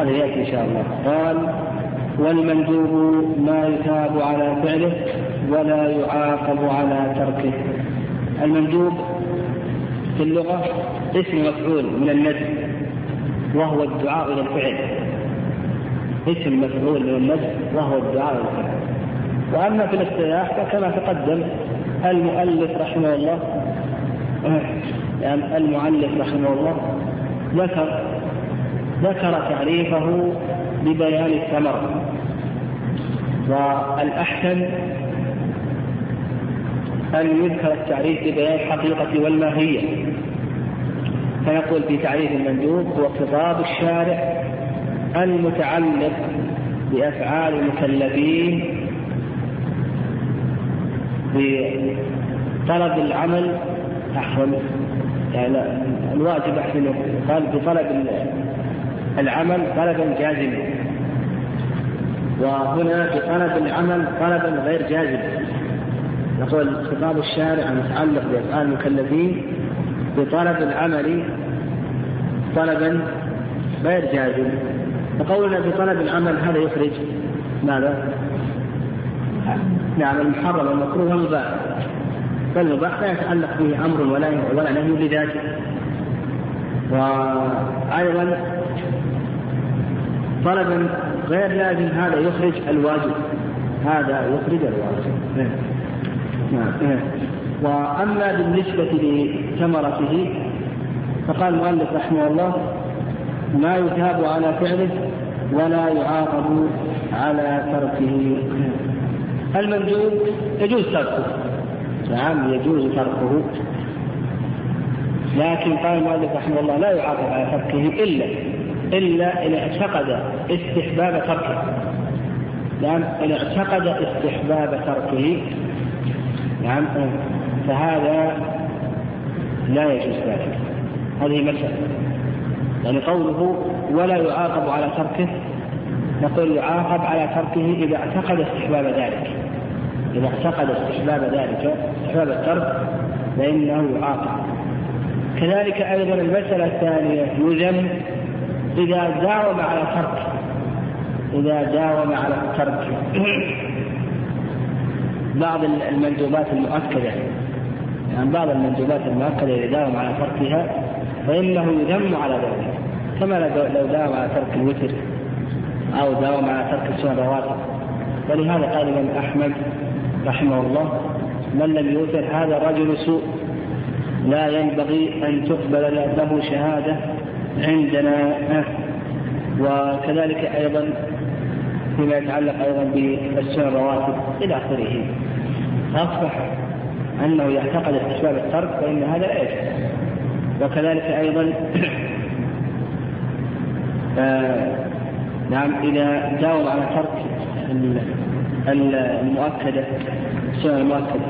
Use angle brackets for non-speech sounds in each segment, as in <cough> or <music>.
هذا يأتي إن شاء الله. قال والمندوب ما يثاب على فعله ولا يعاقب على تركه. المندوب في اللغة اسم مفعول من الندب وهو الدعاء إلى الفعل. اسم مفعول من الندب وهو الدعاء إلى الفعل. وأما في الاصطلاح فكما تقدم المؤلف رحمه الله يعني المؤلف رحمه الله ذكر ذكر تعريفه ببيان الثمرة والأحسن أن يذكر التعريف ببيان الحقيقة والماهية. فيقول في تعريف المندوب هو خطاب الشارع المتعلق بأفعال المكلفين بطلب العمل أحسن. يعني الواجب أحسن. قال بطلب العمل طلبا جازما. وهنا بطلب العمل طلبا غير جازم. يقول خطاب الشارع المتعلق بأفعال المكلفين بطلب العمل طلبا غير جازم. وقولنا بطلب العمل هذا يخرج ماذا؟ نعم المحرم والمكروه والمباح. فالمباح لا يتعلق به أمر ولا ولا نهي لذاته. وأيضا طلبا غير لازم هذا يخرج الواجب. هذا يخرج الواجب. نعم, نعم. وأما بالنسبة لثمرته فقال المؤلف رحمه الله ما يثاب على فعله ولا يعاقب على تركه. المندوب يجوز تركه. نعم يجوز تركه. لكن قال المؤلف رحمه الله لا يعاقب على تركه إلا إلا إن اعتقد استحباب تركه. نعم إن اعتقد استحباب تركه. نعم فهذا لا يجوز ذلك. هذه مسألة. يعني قوله ولا يعاقب على تركه نقول يعاقب على تركه إذا اعتقد استحباب ذلك. إذا اعتقد استحباب ذلك استحباب الترك فإنه يعاقب. كذلك أيضا المسألة الثانية يذم إذا داوم على ترك إذا داوم على الترك بعض المندوبات المؤكدة يعني بعض المندوبات المؤكدة إذا داوم على تركها فإنه يذم على ذلك. كما لو داوم على ترك الوتر أو داوم على ترك السنن الرواتب. ولهذا قال الإمام أحمد رحمه الله من لم يوتر هذا رجل سوء لا ينبغي أن تقبل له شهادة عندنا وكذلك أيضا فيما يتعلق أيضا بالسنن الرواتب إلى آخره. فأصبح أنه يعتقد استحباب الترك فإن هذا لا يجوز. وكذلك أيضا آه. نعم إذا داوم على ترك المؤكدة السنة المؤكدة.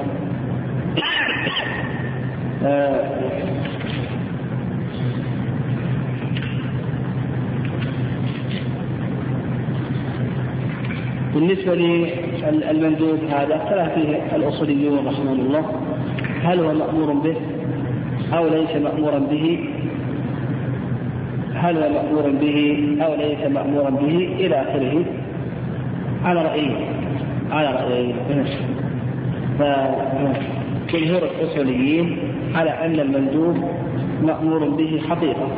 بالنسبة للمندوب هذا اختلف فيه الأصوليون رحمهم الله. هل هو مأمور به أو ليس مأمورا به؟ هل هو مأمور به أو ليس مأمورا به؟ إلى آخره. على رأيه. على رأيه. فجمهور الأصوليين على أن المندوب مأمور به حقيقة.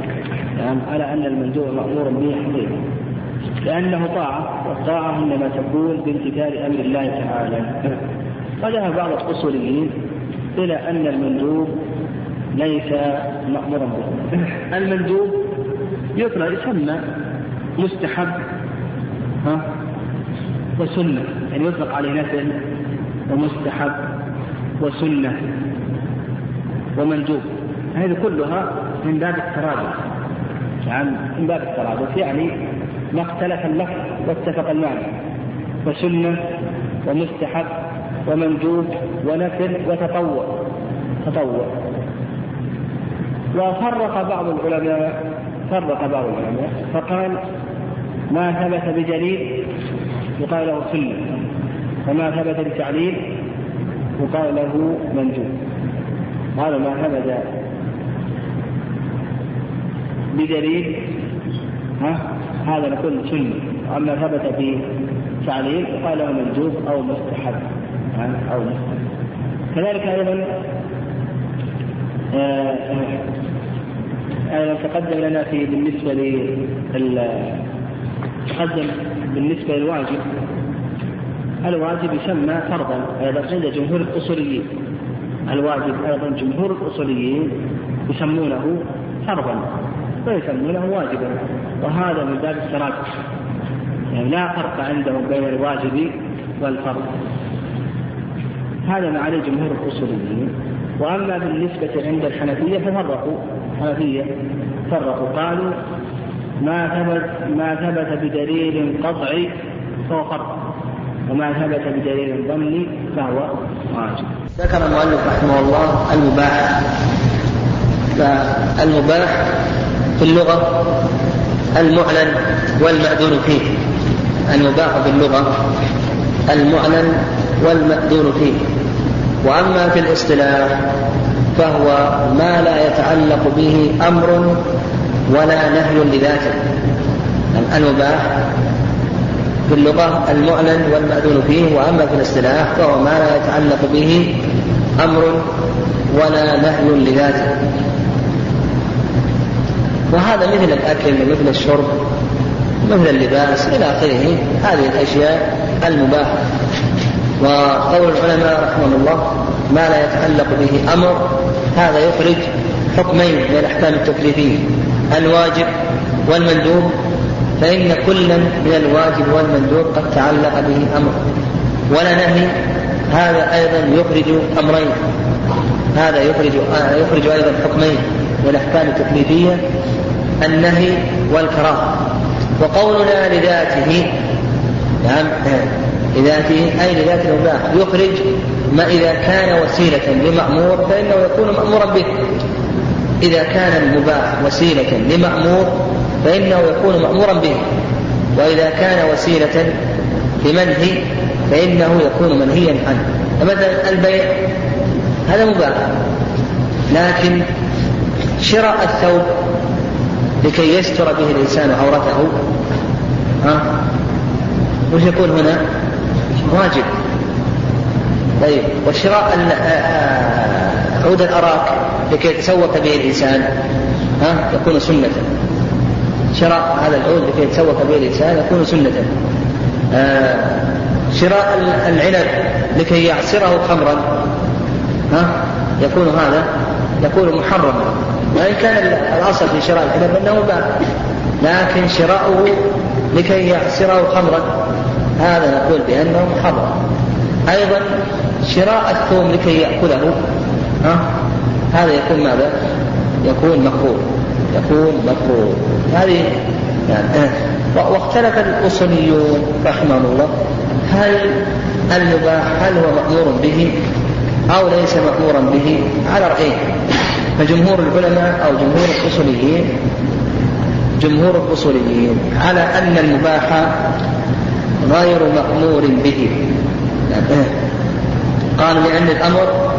يعني على أن المندوب مأمور به حقيقة. لأنه طاعة والطاعة إنما تكون بامتثال أمر الله تعالى. وذهب بعض الأصوليين إلى أن المندوب ليس مأمورا به. المندوب يطلق يسمى مستحب ها؟ وسنة. يعني يطلق عليه نفل ومستحب وسنة ومندوب. هذه كلها من باب الترادف يعني من باب الترادف يعني ما اختلف اللفظ واتفق المعنى. وسنة ومستحب ومندوب ونفل وتطوع. تطوع. وفرق بعض العلماء فرق بعض العلماء. فقال ما ثبت بدليل يقال له سنة. وما ثبت بتعليل يقال له مندوب. قال ما ثبت بدليل ها؟ هذا نقول سني واما ثبت في تعليل يقال له مندوب أو مستحب. أو مستحب. كذلك أيضا آه، أيضا تقدم لنا في بالنسبة لل تقدم بالنسبة للواجب. الواجب يسمى فرضا أيضا عند جمهور الأصوليين. الواجب أيضا جمهور الأصوليين يسمونه فرضا ويسمونه واجبا. وهذا من باب التراجع يعني لا فرق عندهم بين الواجب والفرض. هذا ما عليه جمهور الأصوليين. وأما بالنسبة عند الحنفية ففرقوا. الحنفية فرقوا. قالوا ما ثبت ما ثبت بدليل قطعي فهو فرض وما ثبت بدليل ظني فهو واجب. ذكر المؤلف رحمه الله المباح. فالمباح في اللغة المعلن والمأذون فيه. المباح في اللغة المعلن والمأذون فيه. وأما في الاصطلاح فهو ما لا يتعلق به أمر ولا نهي لذاته. المباح في اللغة المعلن والمأذون فيه. وأما في الاصطلاح فهو ما لا يتعلق به أمر ولا نهي لذاته. وهذا مثل الأكل ومثل الشرب مثل اللباس إلى آخره. هذه الأشياء المباحة وقول العلماء رحمهم الله ما لا يتعلق به أمر هذا يخرج حكمين من الأحكام التكليفية الواجب والمندوب. فإن كلا من الواجب والمندوب قد تعلق به أمر. ولا نهي هذا أيضا يخرج أمرين. هذا يخرج يخرج أيضا حكمين من الأحكام التكليفية. النهي والكراهة. وقولنا لذاته نعم لذاته أي لذات المباح يخرج ما إذا كان وسيلة لمأمور فإنه يكون مأمورا به. إذا كان المباح وسيلة لمأمور فإنه يكون مأمورا به. وإذا كان وسيلة لمنهي فإنه يكون منهيا عنه. فمثلا البيع هذا مباح. لكن شراء الثوب لكي يستر به الإنسان عورته. ها؟ وش يكون هنا؟ واجب. طيب وشراء عود الأراك لكي يتسوق به الإنسان. ها؟ يكون سنة. شراء هذا العود لكي يتسوق به الإنسان يكون سنة. آه شراء العنب لكي يعصره خمرا. ها؟ يكون هذا يكون محرما. وإن كان الأصل في شراء العنب أنه باع لكن شراؤه لكي يعصره خمرا هذا نقول بأنه محرم أيضا شراء الثوم لكي يأكله ها؟ هذا يكون ماذا؟ يكون مكروه. يكون مكروه. هذه يعني واختلف الأصوليون رحمهم الله هل المباح هل هو مأمور به أو ليس مأمورا به؟ على رأيين فجمهور العلماء أو جمهور الأصوليين جمهور الأصوليين على أن المباح غير مأمور به. قال لأن الأمر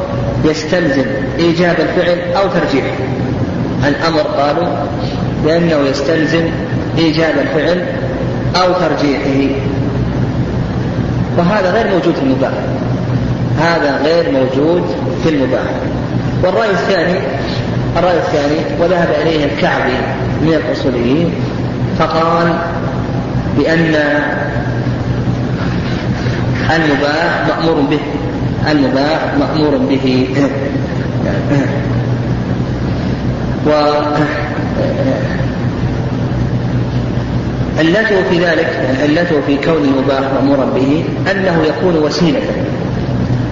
يستلزم إيجاب الفعل أو ترجيحه الأمر قالوا لأنه يستلزم إيجاب الفعل أو ترجيحه. وهذا غير موجود في المباح. هذا غير موجود في المباح. والرأي الثاني الرأي الثاني وذهب إليه الكعبي من الأصوليين فقال بأن المباح مأمور به المباح مأمور به. و علته في ذلك علته في كون المباح مأمورا به أنه يكون وسيلة.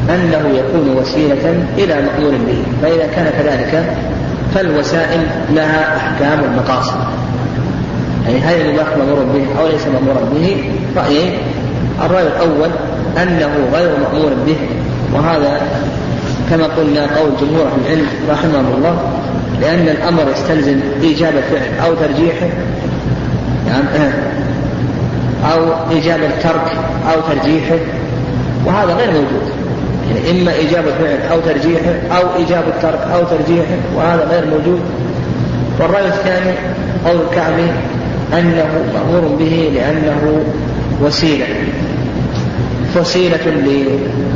أنه يكون وسيلة إلى مأمور به فإذا كان كذلك فالوسائل لها أحكام المقاصد يعني هل المباح مأمور به أو ليس مأمورا به رأيين الرأي الأول أنه غير مأمور به. وهذا كما قلنا قول جمهور أهل العلم رحمهم الله لأن الأمر يستلزم إيجاب الفعل أو ترجيحه يعني أو إيجاب الترك أو ترجيحه. وهذا غير موجود. يعني إما إيجاب الفعل أو ترجيحه أو إيجاب الترك أو ترجيحه وهذا غير موجود. والرأي الثاني قول الكعبي أنه مأمور به لأنه وسيلة. وسيلة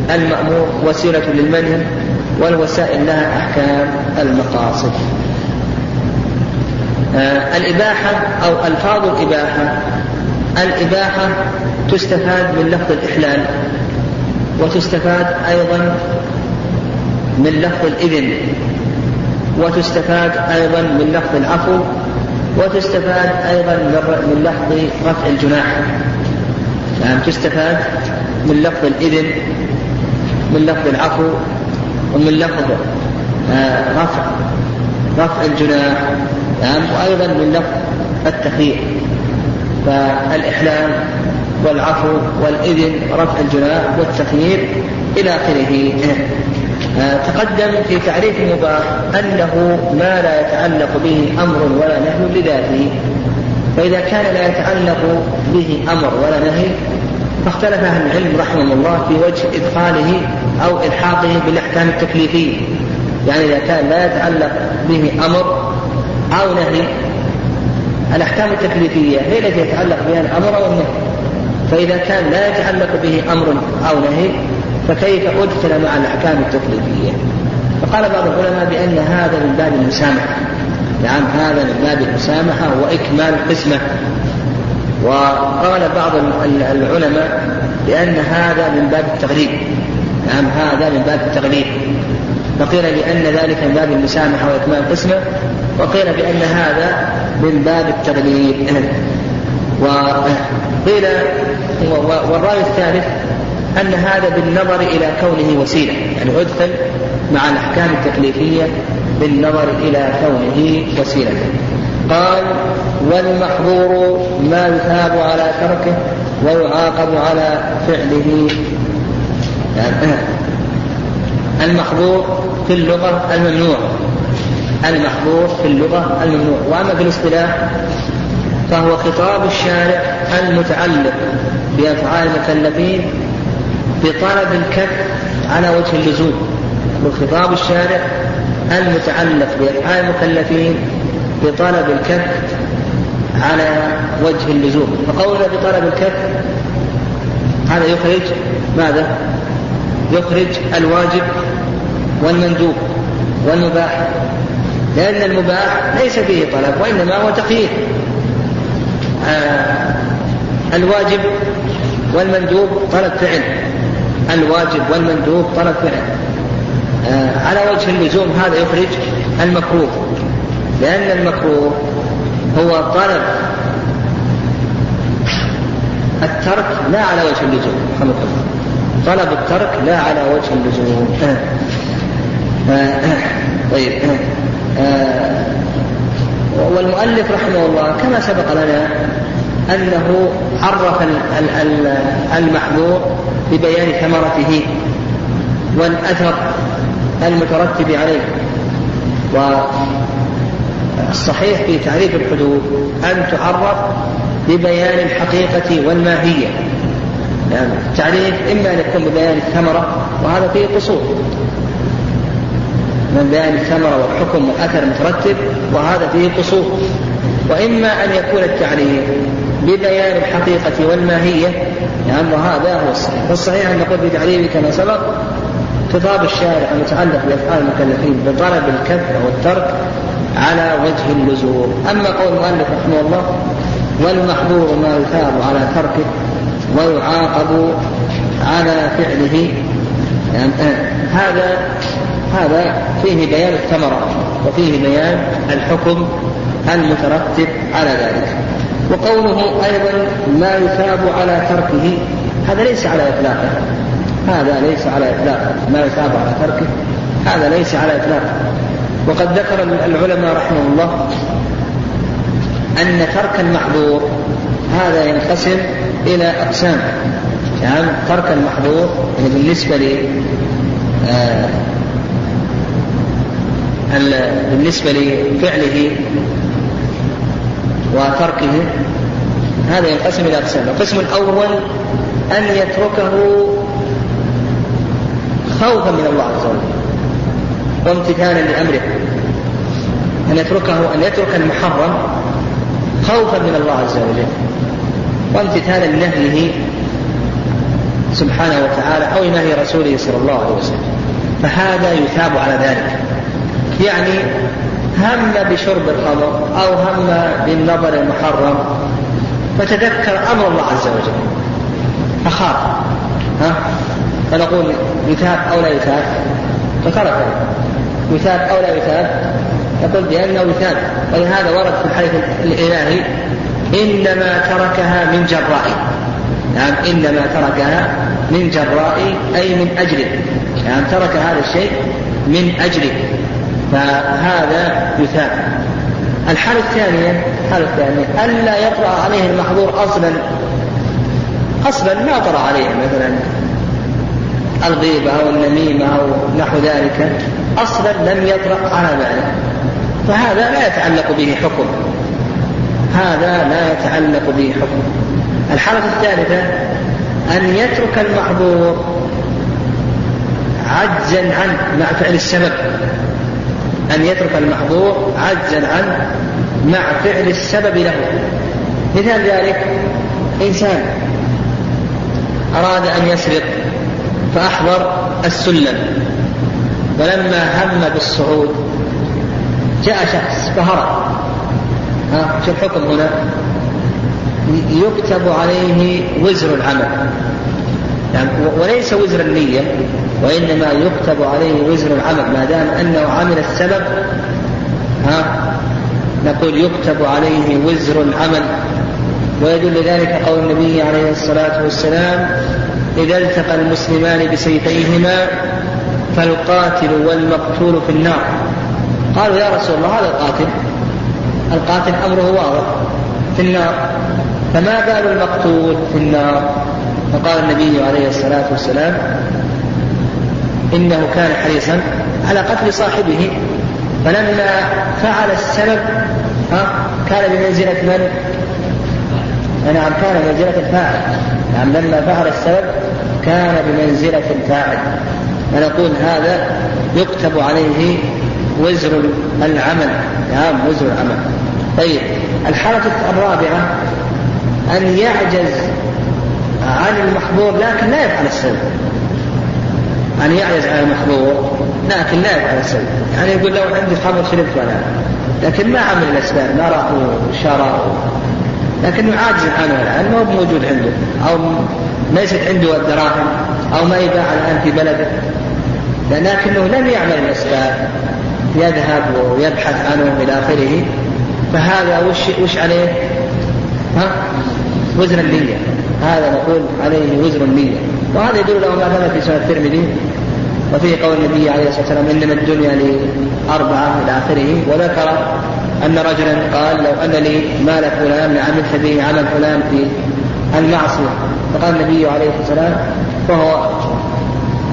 للمأمور وسيلة للمنهي والوسائل لها أحكام المقاصد. آه الإباحة أو ألفاظ الإباحة الإباحة تستفاد من لفظ الإحلال. وتستفاد أيضا من لفظ الإذن وتستفاد أيضا من لفظ العفو. وتستفاد أيضا من لفظ رفع الجناح. نعم تستفاد من لفظ الإذن من لفظ العفو ومن لفظ آه، رفع رفع الجناح. نعم وأيضا من لفظ التخيير. فالإحلام والعفو والإذن رفع الجناح والتخيير إلى آخره. آه، تقدم في تعريف المباح أنه ما لا يتعلق به أمر ولا نهي لذاته. فإذا كان لا يتعلق به أمر ولا نهي فاختلف أهل العلم رحمهم الله في وجه إدخاله أو إلحاقه بالأحكام التكليفية. يعني إذا كان لا يتعلق به أمر أو نهي الأحكام التكليفية هي التي يتعلق بها الأمر أو النهي. فإذا كان لا يتعلق به أمر أو نهي فكيف أدخل مع الأحكام التكليفية فقال بعض العلماء بأن هذا من باب المسامحة. نعم هذا من باب المسامحة وإكمال القسمة. وقال بعض العلماء بأن هذا من باب التغليب نعم هذا من باب التغليب فقيل بأن ذلك من باب المسامحة وإكمال القسمة وقيل بأن هذا من باب التغليب وقيل والرأي الثالث أن هذا بالنظر إلى كونه وسيلة يعني أدخل مع الأحكام التكليفية بالنظر إلى كونه وسيلة. قال والمحظور ما يثاب على تركه ويعاقب على فعله. <laughs> المحظور في اللغة الممنوع. المحظور في اللغة الممنوع. وأما في الاصطلاح فهو خطاب الشارع المتعلق بأفعال المكلفين بطلب الكف على وجه اللزوم وخطاب الشارع المتعلق بأفعال المكلفين بطلب الكف على وجه اللزوم فقولنا بطلب الكف هذا يخرج ماذا؟ يخرج الواجب والمندوب والمباح لأن المباح ليس فيه طلب وإنما هو تقييد الواجب والمندوب طلب فعل الواجب والمندوب طلب فعل آه على وجه اللزوم هذا يخرج المكروه لأن المكروه هو طلب الترك لا على وجه اللزوم طلب الترك لا على وجه اللزوم آه. آه. طيب آه. والمؤلف رحمه الله كما سبق لنا أنه عرف المحظور ببيان ثمرته والأثر المترتب عليه. والصحيح في تعريف الحدود أن تعرف ببيان الحقيقة والماهية. يعني التعريف إما أن يكون ببيان الثمرة وهذا فيه قصور. من بيان الثمرة والحكم والأثر المترتب وهذا فيه قصور. وإما أن يكون التعريف ببيان الحقيقة والماهية. لأن يعني هذا هو الصحيح. والصحيح أن نقول تعريفه كما سبق خطاب الشارع المتعلق بأفعال المكلفين بطلب الكف والترك على وجه اللزوم. أما قول المؤلف رحمه الله والمحظور ما يثاب على تركه ويعاقب على فعله. يعني هذا هذا فيه بيان الثمرة وفيه بيان الحكم المترتب على ذلك. وقوله أيضا ما يثاب على تركه. هذا ليس على إطلاقه. هذا ليس على إطلاقه. ما يثاب على تركه. هذا ليس على إطلاقه. وقد ذكر العلماء رحمه الله أن ترك المحظور هذا ينقسم إلى أقسام. يعني ترك المحظور يعني بالنسبة ل آه بالنسبة لفعله وتركه هذا ينقسم إلى أقسام القسم الأول أن يتركه خوفا من الله عز وجل وامتثالا لأمره. أن يتركه أن يترك المحرم خوفا من الله عز وجل وامتثالا لنهيه سبحانه وتعالى أو نهي رسوله صلى الله عليه وسلم. فهذا يثاب على ذلك. يعني هم بشرب الخمر أو هم بالنظر المحرم. فتذكر أمر الله عز وجل. فخاف. ها؟ فنقول يثاب أو لا يثاب فترك يثاب أو لا يثاب يقول بأنه يثاب ولهذا ورد في الحديث الإلهي إنما تركها من جرائي نعم إنما تركها من جرائي أي من أجله نعم ترك هذا الشيء من أجله فهذا يثاب الحالة الثانية الحالة الثانية ألا يطرأ عليه المحظور أصلا. أصلا ما طرأ عليه مثلا الغيبة أو النميمة أو نحو ذلك. أصلا لم يطرأ على باله فهذا لا يتعلق به حكم. هذا لا يتعلق به حكم. الحالة الثالثة أن يترك المحظور عجزا عنه مع فعل السبب. أن يترك المحظور عجزا عنه مع فعل السبب له. مثال ذلك إنسان أراد أن يسرق فأحضر السلم فلما هم بالصعود جاء شخص فهرب. ها شو الحكم هنا؟ يكتب عليه وزر العمل. يعني وليس وزر النية وإنما يكتب عليه وزر العمل ما دام أنه عمل السبب ها؟ نقول يكتب عليه وزر العمل. ويدل ذلك قول النبي عليه الصلاة والسلام إذا التقى المسلمان بسيفيهما فالقاتل والمقتول في النار. قالوا يا رسول الله هذا القاتل القاتل أمره واضح في النار. فما بال المقتول في النار؟ فقال النبي عليه الصلاة والسلام إنه كان حريصا على قتل صاحبه. فلما فعل السبب ها كان بمنزلة من؟ نعم كان بمنزلة الفاعل. نعم لما فعل السبب كان بمنزلة الفاعل. فنقول هذا يكتب عليه وزر العمل. نعم وزر العمل. طيب الحالة الرابعة أن يعجز عن المحظور لكن لا يفعل السبب. أن يعجز عن المحظور لكن لا يفعل السبب يعني يقول لو عندي خمر شربت ولا لكن ما عمل الأسباب ما راح وشرى لكنه عاجز عنه الآن ما هو موجود عنده. أو ليست عنده الدراهم أو ما يباع الآن في بلده. لكنه لم يعمل الأسباب. يذهب ويبحث عنه إلى آخره. فهذا وش وش عليه؟ ها؟ وزن النية. هذا نقول عليه وزن النية. وهذا يدل له ما ثبت في سنة الترمذي وفيه قول النبي عليه الصلاة والسلام إنما الدنيا لأربعة إلى آخره وذكر أن رجلا قال لو أن لي مال فلان لعملت به عمل فلان في المعصية. فقال النبي عليه الصلاة والسلام فهو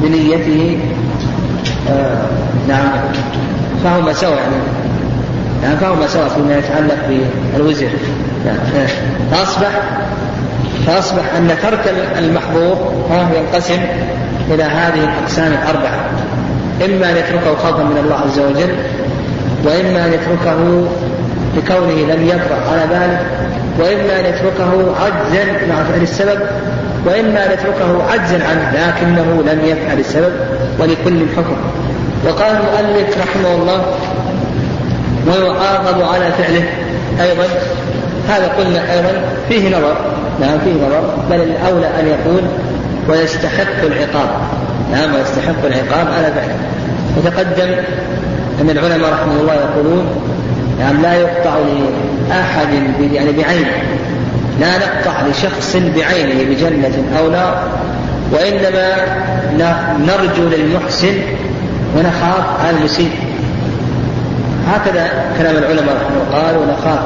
بنيته آه نعم فهما سوا يعني يعني فهما سوا فيما يتعلق بالوزر. يعني فأصبح فأصبح أن ترك المحظور ينقسم إلى هذه الأقسام الأربعة. إما أن يتركه خوفا من الله عز وجل وإما أن يتركه لكونه لم يطرأ على ذلك وإما أن يتركه عجزا مع فعل السبب وإما أن يتركه عجزا عنه لكنه لم يفعل السبب ولكل حكم وقال المؤلف رحمه الله ويعاقب على فعله أيضا هذا قلنا أيضا فيه نظر. نعم فيه نظر بل الأولى أن يقول ويستحق العقاب. نعم ويستحق العقاب على فعله وتقدم أن العلماء رحمه الله يقولون نعم لا يقطع لأحد يعني بعينه لا نقطع لشخص بعينه بجنة أو نار. وإنما نرجو للمحسن ونخاف على المسيء. هكذا كلام العلماء رحمه الله قالوا نخاف.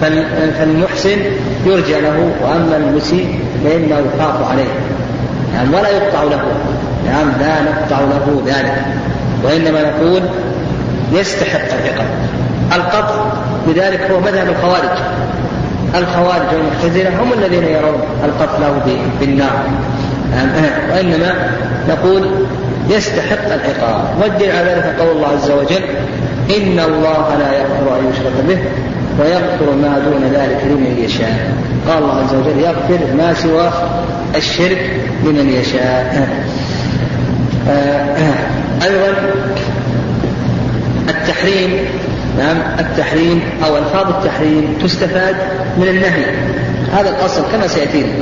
فالمحسن يرجى له وأما المسيء فإنه يخاف عليه. يعني ولا يقطع له. نعم لا نقطع له ذلك. وإنما نقول يستحق العقاب القطع بذلك هو مذهب الخوارج. الخوارج والمعتزلة هم الذين يرون القتل له بالنار. وإنما نقول يستحق العقاب. والدليل على ذلك قول الله عز وجل إن الله لا يغفر أن يشرك به ويغفر ما دون ذلك لمن يشاء. قال الله عز وجل يغفر ما سوى الشرك لمن يشاء. أيضا التحريم نعم التحريم أو ألفاظ التحريم تستفاد من النهي. هذا الأصل كما سيأتينا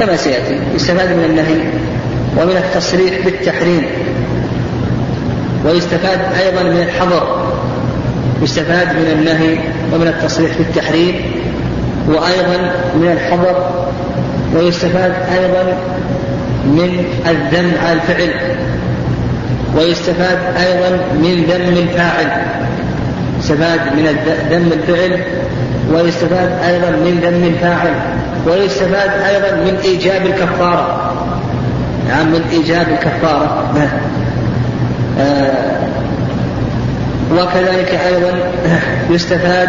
كما سيأتي يستفاد من النهي ومن التصريح بالتحريم. ويستفاد أيضا من الحظر. يستفاد من النهي ومن التصريح بالتحريم وأيضا من الحظر ويستفاد أيضا من الذم على الفعل ويستفاد أيضا من ذم الفاعل يستفاد من ذم الفعل ويستفاد أيضا من ذم الفاعل ويستفاد أيضا من إيجاب الكفارة. نعم من إيجاب الكفارة. آه وكذلك أيضا يستفاد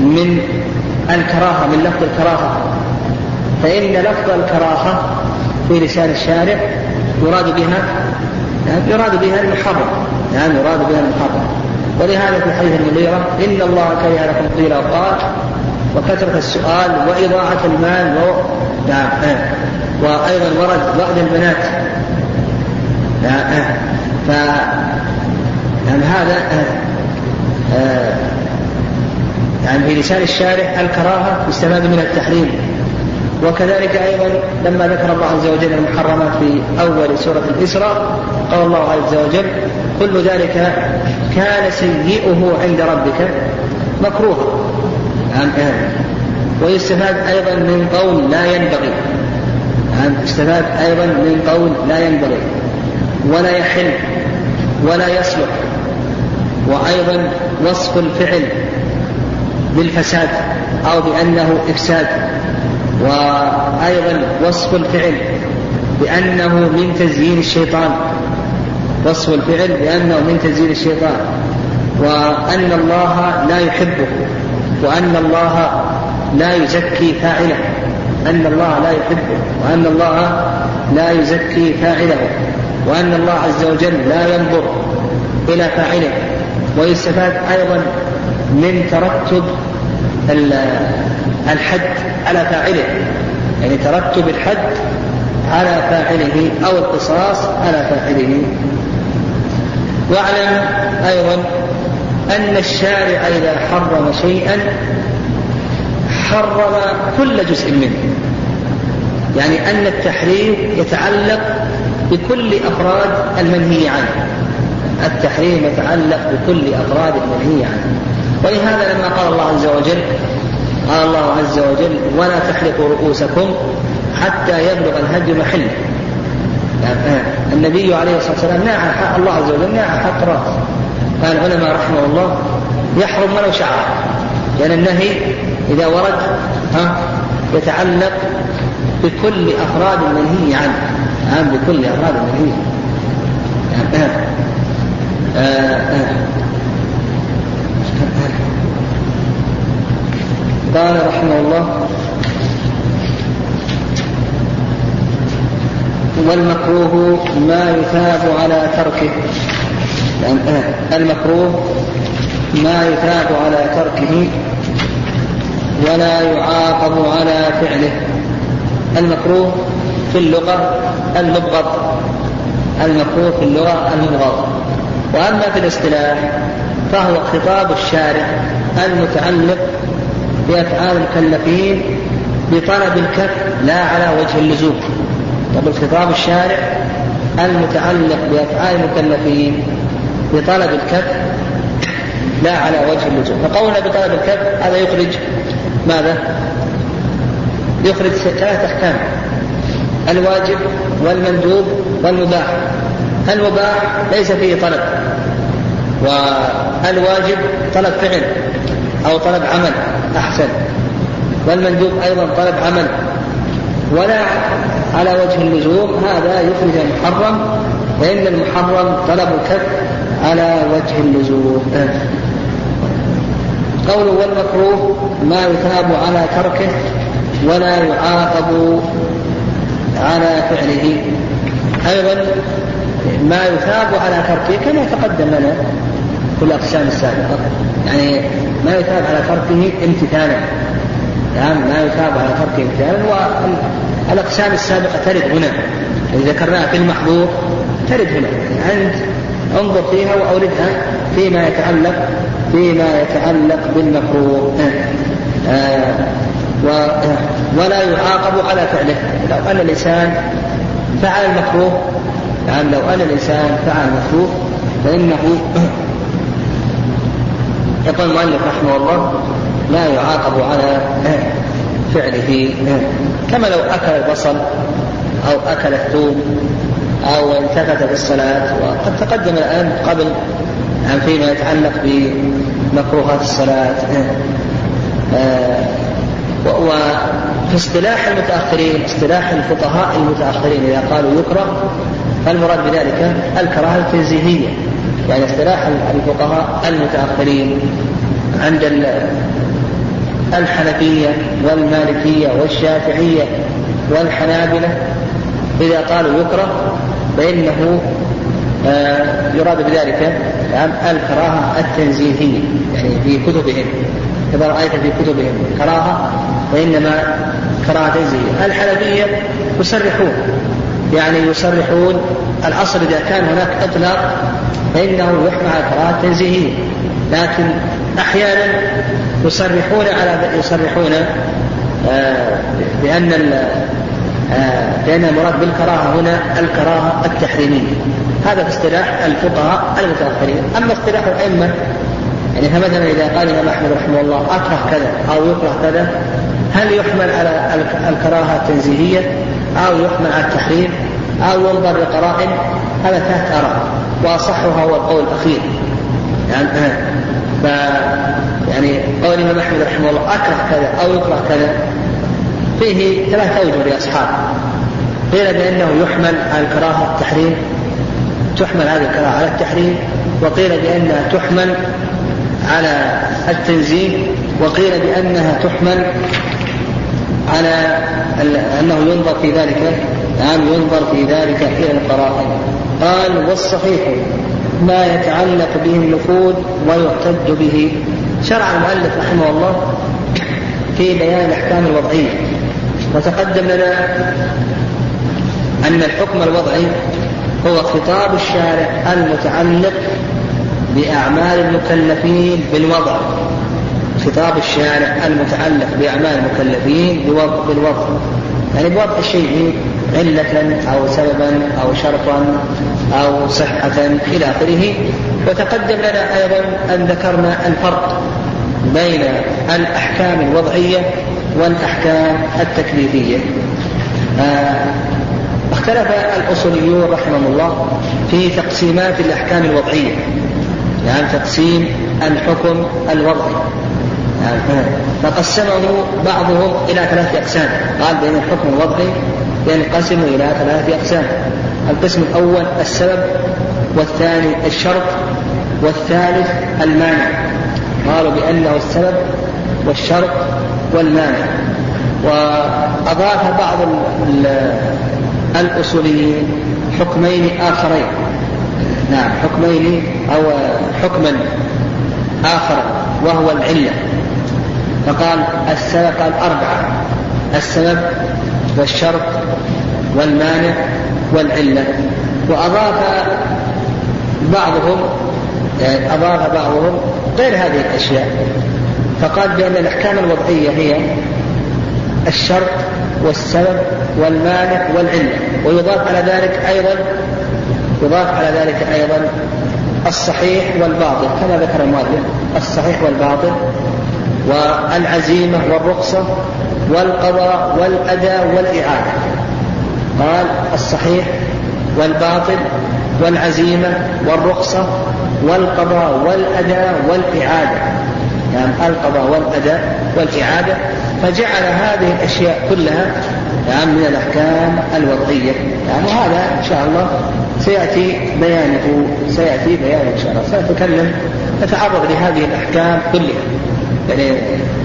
من الكراهة من لفظ الكراهة. فإن لفظ الكراهة في لسان الشارع يراد بها يراد بها المحرم. نعم يراد بها المحرم. ولهذا في حديث المغيرة إن الله كره لكم قيل وقال وكثرة السؤال وإضاعة المال و... نعم وأيضا ورد بعض البنات. نعم ف نعم هذا يعني في لسان الشارع الكراهة يستفاد منها التحريم. وكذلك أيضا لما ذكر الله عز وجل المحرمات في أول سورة الإسراء قال الله عز وجل كل ذلك كان سيئه عند ربك مكروها. نعم ويستفاد أيضا من قول لا ينبغي. نعم يستفاد أيضا من قول لا ينبغي. ولا يحل ولا يصلح. وأيضا وصف الفعل بالفساد أو بأنه إفساد. وأيضا وصف الفعل بأنه من تزيين الشيطان. وصف الفعل بأنه من تزيين الشيطان. وأن الله لا يحبه. وأن الله لا يزكي فاعله. أن الله لا يحبه. وأن الله لا يزكي فاعله. وأن الله عز وجل لا ينظر إلى فاعله. ويستفاد أيضا من ترتب الحد على فاعله. يعني ترتب الحد على فاعله أو القصاص على فاعله. واعلم أيضا أن الشارع إذا حرم شيئا حرم كل جزء منه. يعني أن التحريم يتعلق بكل أفراد المنهي عنه. التحريم يتعلق بكل أفراد المنهي عنه ولهذا لما قال الله عز وجل قال الله عز وجل ولا تحلقوا رؤوسكم حتى يبلغ الهدي محله يعني النبي عليه الصلاة والسلام حق الله عز وجل نهى حق الرأس. قال العلماء رحمه الله يحرم ولو شعر. يعني النهي إذا ورد ها يتعلق بكل أفراد المنهي عنه نعم بكل أفراد المنهي يعني قال رحمه الله والمكروه ما يثاب على تركه. يعني المكروه ما يثاب على تركه ولا يعاقب على فعله. المكروه في اللغة المبغض المكروه في اللغة المبغض وأما في الاصطلاح فهو خطاب الشارع المتعلق بأفعال المكلفين بطلب الكف لا على وجه اللزوم. طب الخطاب الشارع المتعلق بأفعال المكلفين بطلب الكف لا على وجه اللزوم. فقولنا بطلب الكف هذا يخرج ماذا؟ يخرج ثلاث أحكام الواجب والمندوب والمباح. المباح ليس فيه طلب. والواجب طلب فعل أو طلب عمل أحسن. والمندوب أيضا طلب عمل. ولا على وجه اللزوم هذا يخرج المحرم فإن المحرم طلب الكف على وجه اللزوم. قول والمكروه ما يثاب على تركه ولا يعاقب على فعله. أيضا ما يثاب على تركه كما تقدم لنا في الأقسام السابقة. يعني ما يثاب على تركه امتثالا. نعم ما يثاب على تركه امتثالا. والأقسام السابقة ترد هنا. يعني ذكرناها في المحظور ترد هنا. يعني أنت انظر فيها وأوردها فيما يتعلق فيما يتعلق بالمكروه آه ولا يعاقب على فعله. لو أن الإنسان فعل المكروه يعني لو أن الإنسان فعل المكروه فإنه يقول المؤلف رحمه الله لا يعاقب على فعله كما لو أكل البصل أو أكل الثوم أو التفت في الصلاة وقد تقدم الآن قبل عن فيما يتعلق بمكروهات الصلاة. وفي اصطلاح المتأخرين اصطلاح الفقهاء المتأخرين إذا قالوا يكره فالمراد بذلك الكراهة التنزيهية يعني اصطلاح الفقهاء المتأخرين عند الحنفية والمالكية والشافعية والحنابلة إذا قالوا يكره فإنه آه، يراد بذلك نعم الكراهة التنزيهية يعني في كتبهم إذا رأيت في كتبهم كراهة فإنما كراهة تنزيهية. الحنفية يصرحون يعني يصرحون الأصل إذا كان هناك إطلاق فإنه يحمل على الكراهة التنزيهية لكن أحيانا يصرحون على يصرحون آه، بأن آه، لأن المراد بالكراهة هنا الكراهة التحريمية. هذا في اصطلاح الفقهاء المتأخرين أما اصطلاح الأئمة يعني فمثلا إذا قال الإمام أحمد رحمه الله أكره كذا أو يكره كذا هل يحمل على الكراهة التنزيهية؟ أو يحمل على التحريم أو ينظر لقرائن هذا تحت أراء. وأصحها هو القول الأخير. يعني آه، ف يعني قول الإمام أحمد رحمه الله أكره كذا أو يكره كذا. فيه ثلاث أوجه لأصحابه قيل بأنه يحمل على الكراهة التحريم تحمل هذه الكراهة على التحريم وقيل بأنها تحمل على التنزيه وقيل بأنها تحمل على أنه ينظر في ذلك نعم ينظر في ذلك إلى القرائن قال والصحيح ما يتعلق به النفوذ ويعتد به. شرع المؤلف رحمه الله في بيان الأحكام الوضعية. وتقدم لنا أن الحكم الوضعي هو خطاب الشارع المتعلق بأعمال المكلفين بالوضع. خطاب الشارع المتعلق بأعمال المكلفين بالوضع. يعني بوضع الشيء علة أو سببا أو شرطا أو صحة إلى آخره. وتقدم لنا أيضا أن ذكرنا الفرق بين الأحكام الوضعية والأحكام التكليفية. آه اختلف الأصوليون رحمهم الله في تقسيمات الأحكام الوضعية. يعني تقسيم الحكم الوضعي. فقسمه بعضهم إلى ثلاثة أقسام. قال بين الحكم الوضعي ينقسم إلى ثلاثة أقسام. القسم الأول السبب والثاني الشرط والثالث المانع. قالوا بأنه السبب والشرط والمانع. وأضاف بعض الأصوليين حكمين آخرين. نعم حكمين أو حكما آخر وهو العلة. فقال السبب قال أربعة. السبب والشرط والمانع والعلة. وأضاف بعضهم يعني أضاف بعضهم غير هذه الأشياء. فقال بأن الأحكام الوضعية هي الشرط والسبب والمانع والعلة. ويضاف على ذلك أيضا يضاف على ذلك أيضا الصحيح والباطل. كما ذكر المؤلف الصحيح والباطل والعزيمة والرخصة والقضاء والأداء والإعادة قال الصحيح والباطل والعزيمة والرخصة والقضاء والأداء والإعادة يعني القضاء والأداء والإعادة فجعل هذه الأشياء كلها يعني من الأحكام الوضعية. يعني هذا إن شاء الله سيأتي بيانه سيأتي بيانه إن شاء الله. سنتكلم نتعرض لهذه الأحكام كلها. يعني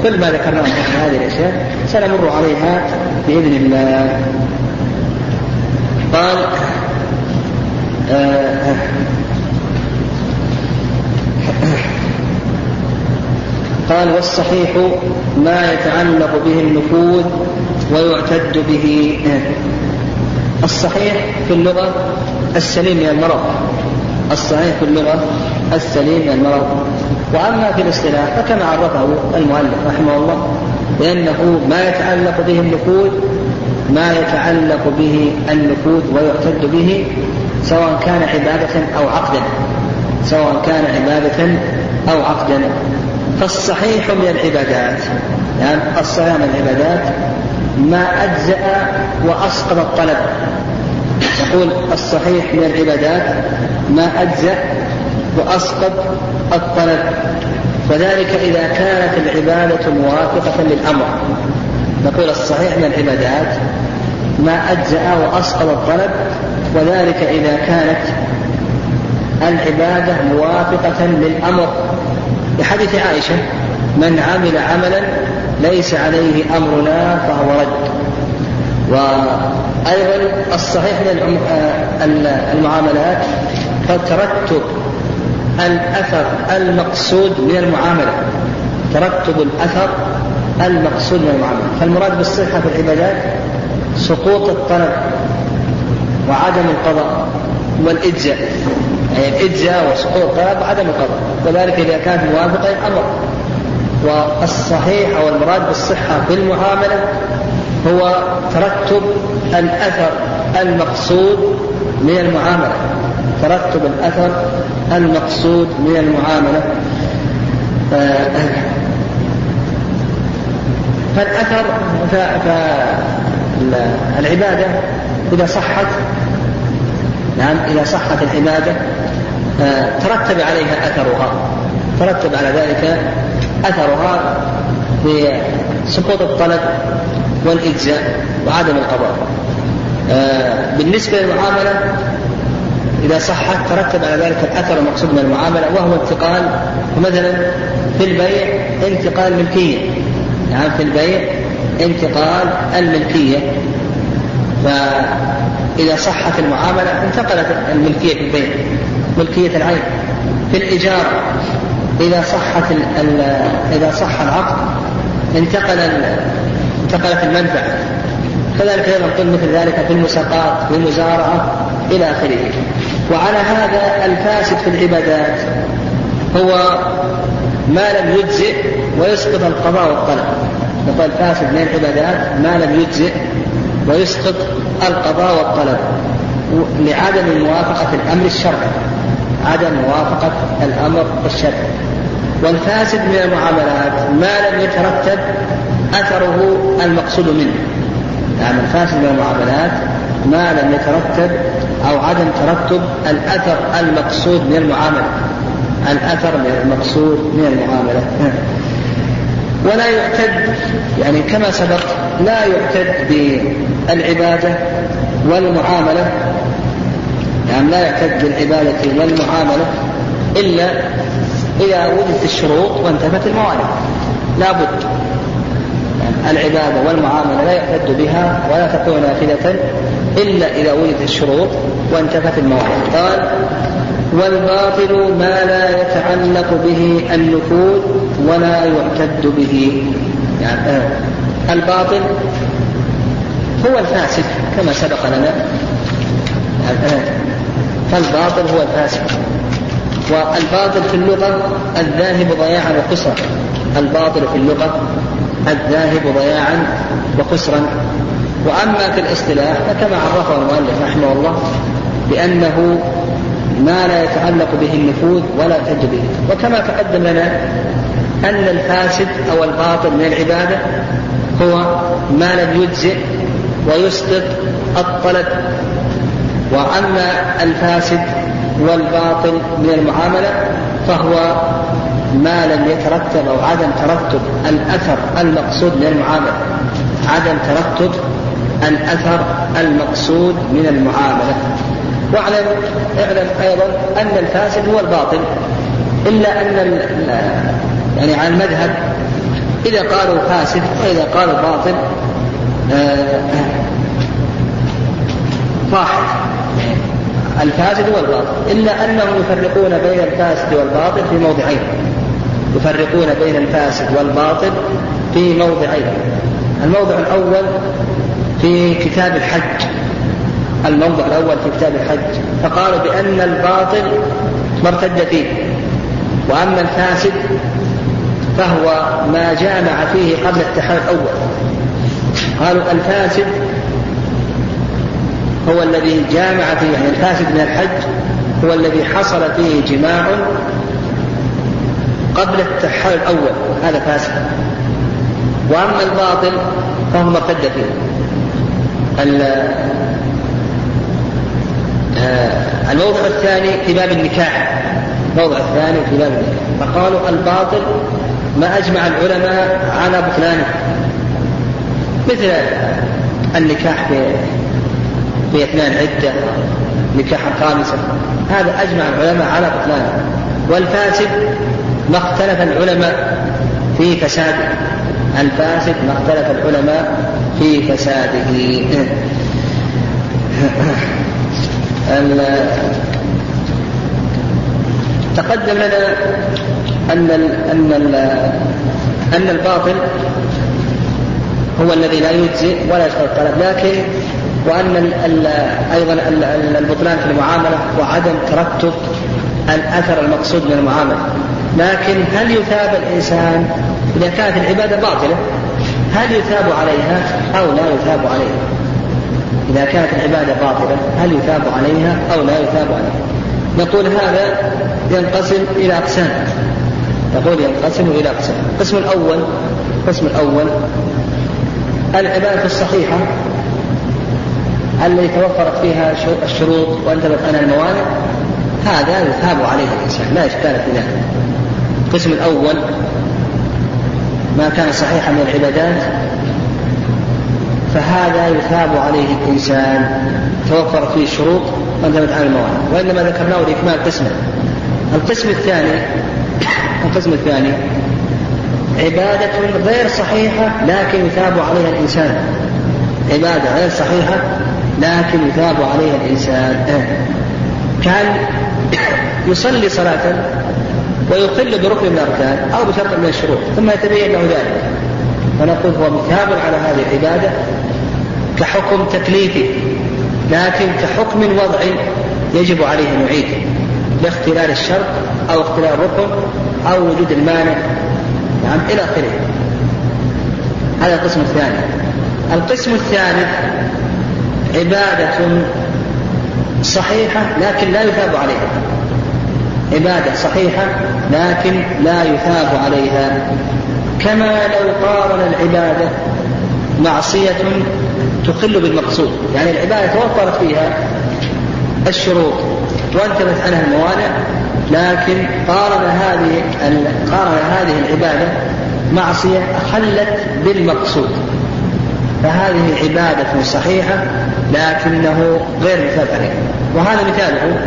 كل ما ذكرناه من هذه الأشياء سنمر عليها بإذن الله. قال آه قال والصحيح ما يتعلق به النفوذ ويعتد به. الصحيح في اللغة السليم من المرض. الصحيح في اللغة السليم من المرض. وأما في الاصطلاح فكما عرفه المؤلف رحمه الله لأنه ما يتعلق به النفوذ ما يتعلق به النفوذ ويعتد به سواء كان عبادة أو عقدا سواء كان عبادة أو عقدا. فالصحيح من العبادات يعني الصحيح من العبادات ما أجزأ وأسقط الطلب. يقول الصحيح من العبادات ما أجزأ وأسقط الطلب. وذلك إذا كانت العبادة موافقة للأمر. نقول الصحيح من العبادات ما أجزأ وأسقط الطلب وذلك إذا كانت العبادة موافقة للأمر. لحديث عائشة من عمل عملا ليس عليه أمرنا فهو رد. وأيضا الصحيح من المعاملات فترتب الأثر المقصود من المعاملة. ترتب الأثر المقصود من المعاملة. فالمراد بالصحة في العبادات سقوط الطلب وعدم القضاء والإجزاء. يعني الإجزاء وسقوط الطلب وعدم القضاء. وذلك إذا كانت موافقة للأمر. والصحيح أو المراد بالصحة في المعاملة هو ترتب الأثر المقصود من المعاملة. ترتب الأثر المقصود من المعاملة. فالأثر فالعبادة إذا صحت نعم إذا صحت العبادة ترتب عليها أثرها. ترتب على ذلك أثرها بسقوط الطلب والإجزاء وعدم القضاء. بالنسبة للمعاملة إذا صحت ترتب على ذلك الأثر المقصود من المعاملة وهو انتقال مثلا في البيع انتقال ملكية. يعني في البيع انتقال الملكية. فإذا صحت المعاملة انتقلت الملكية في البيع ملكية العين. في الإجارة إذا صحت إذا صح العقد انتقل انتقلت المنفعة. كذلك أيضا مثل ذلك في المساقات في المزارعة إلى آخره. وعلى هذا الفاسد في العبادات هو ما لم يجزئ ويسقط القضاء والطلب نقول الفاسد من العبادات ما لم يجزئ ويسقط القضاء والطلب لعدم موافقة الأمر الشرعي. عدم موافقة الأمر الشرعي. والفاسد من المعاملات ما لم يترتب أثره المقصود منه. يعني الفاسد من المعاملات ما لم يترتب أو عدم ترتب الأثر المقصود من المعاملة. الأثر المقصود من المعاملة. ولا يعتد يعني كما سبق لا يعتد بالعبادة والمعاملة. يعني لا يعتد بالعبادة والمعاملة إلا إذا وجدت الشروط وانتفت الموانع. لا بد. العبادة والمعاملة لا يعتد بها ولا تكون نافذة إلا إذا وجدت الشروط وانتفت الموانع قال والباطل ما لا يتعلق به النفوذ ولا يعتد به. يعني آه الباطل هو الفاسد كما سبق لنا. آه فالباطل هو الفاسد والباطل في اللغة الذاهب ضياعا وقصرا الباطل في اللغة الذاهب ضياعا وخسرا. وأما في الاصطلاح فكما عرفه المؤلف رحمه الله بأنه ما لا يتعلق به النفوذ ولا به وكما تقدم لنا أن الفاسد أو الباطل من العبادة هو ما لم يجزئ ويسقط الطلب. وأما الفاسد والباطل من المعاملة فهو ما لم يترتب أو عدم ترتب الأثر المقصود من المعاملة. عدم ترتب الأثر المقصود من المعاملة. واعلم اعلم أيضا أن الفاسد هو الباطل إلا أن يعني على المذهب إذا قالوا فاسد وإذا قالوا باطل آه واحد الفاسد والباطل إلا أنهم يفرقون بين الفاسد والباطل في موضعين. يفرقون بين الفاسد والباطل في موضعين. الموضع الأول في كتاب الحج الموضع الأول في كتاب الحج فقالوا بأن الباطل ما ارتد فيه وأما الفاسد فهو ما جامع فيه قبل التحرير الأول. قالوا الفاسد هو الذي جامع فيه يعني الفاسد من الحج هو الذي حصل فيه جماع قبل التحرير الأول هذا فاسد. وأما الباطل فهو ما ارتد فيه. الموضع الثاني في باب النكاح. الموضع الثاني في باب النكاح. فقالوا الباطل ما أجمع العلماء على بطلانه. مثل النكاح في اثناء العدة نكاح الخامسة هذا أجمع العلماء على بطلانه. والفاسد ما اختلف العلماء في فساده. الفاسد ما اختلف العلماء في فساده. تقدم لنا أن أن أن الباطل هو الذي لا يجزي ولا يشغل الطلب لكن وأن أيضا البطلان في المعاملة وعدم ترتب الأثر المقصود من المعاملة. لكن هل يثاب الإنسان إذا كانت العبادة باطلة؟ هل يثاب عليها أو لا يثاب عليها؟ إذا كانت العبادة باطلة هل يثاب عليها أو لا يثاب عليها؟ نقول هذا ينقسم إلى أقسام. نقول ينقسم إلى أقسام. القسم الأول القسم الأول العبادة الصحيحة التي توفرت فيها الشروط وانتبت أنا الموانع هذا يثاب عليه الإنسان لا إشكال في ذلك. القسم الأول ما كان صحيحا من العبادات فهذا يثاب عليه الإنسان توفرت فيه الشروط وانتبت عن الموانع وإنما ذكرناه لإكمال قسمه. القسم الثاني القسم الثاني عبادة غير صحيحة لكن يثاب عليها الإنسان. عبادة غير صحيحة لكن يثاب عليها الإنسان. كان يصلي صلاة ويقل بركن من الأركان أو بشرط من الشروط ثم يتبين له ذلك. ونقول هو مثاب على هذه العبادة كحكم تكليفي لكن كحكم وضعي يجب عليه أن يعيده لاختلال الشرط أو اختلال الركن أو وجود المانع. نعم إلى آخره. هذا القسم الثاني. القسم الثالث عبادة صحيحة لكن لا يثاب عليها. عبادة صحيحة لكن لا يثاب عليها. كما لو قارن العبادة معصية تخل بالمقصود. يعني العبادة توفرت فيها الشروط وانتبت عنها الموانع لكن قارن هذه قارن هذه العبادة معصية أخلت بالمقصود. فهذه عبادة صحيحة لكنه غير مثال عليه وهذا مثاله.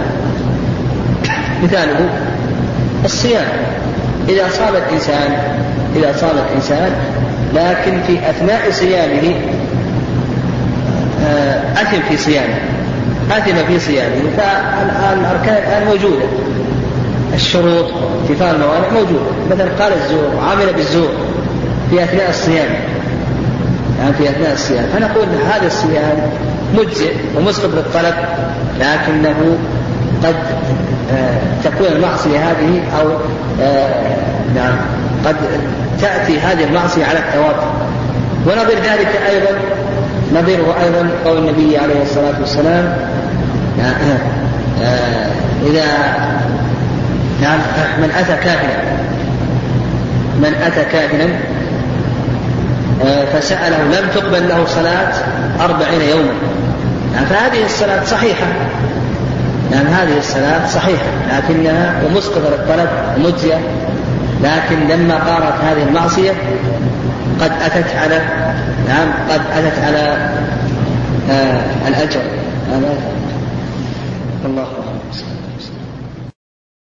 مثاله الصيام. إذا صام الإنسان إذا صام الإنسان لكن في أثناء صيامه آه، أثم في صيامه. أثم في صيامه. فالأركان موجودة. الشروط اتفاق الموانع موجودة. مثلا قال الزور وعمل بالزور في أثناء الصيام. يعني في أثناء الصيام. فنقول هذا الصيام مجزئ ومسقط للطلب لكنه قد تكون المعصية هذه أو آه، نعم قد تأتي هذه المعصية على التواتر ونظير ذلك أيضا نظيره أيضا قول النبي عليه الصلاة والسلام آه، إذا نعم من أتى كاهنا من أتى كاهنا فسأله لم تقبل له صلاة أربعين يوما. يعني فهذه الصلاة صحيحة. يعني هذه الصلاة صحيحة لكنها ومسقطة للطلب ومجزية لكن لما قارت هذه المعصية قد أتت على نعم قد أتت على آه الأجر. الله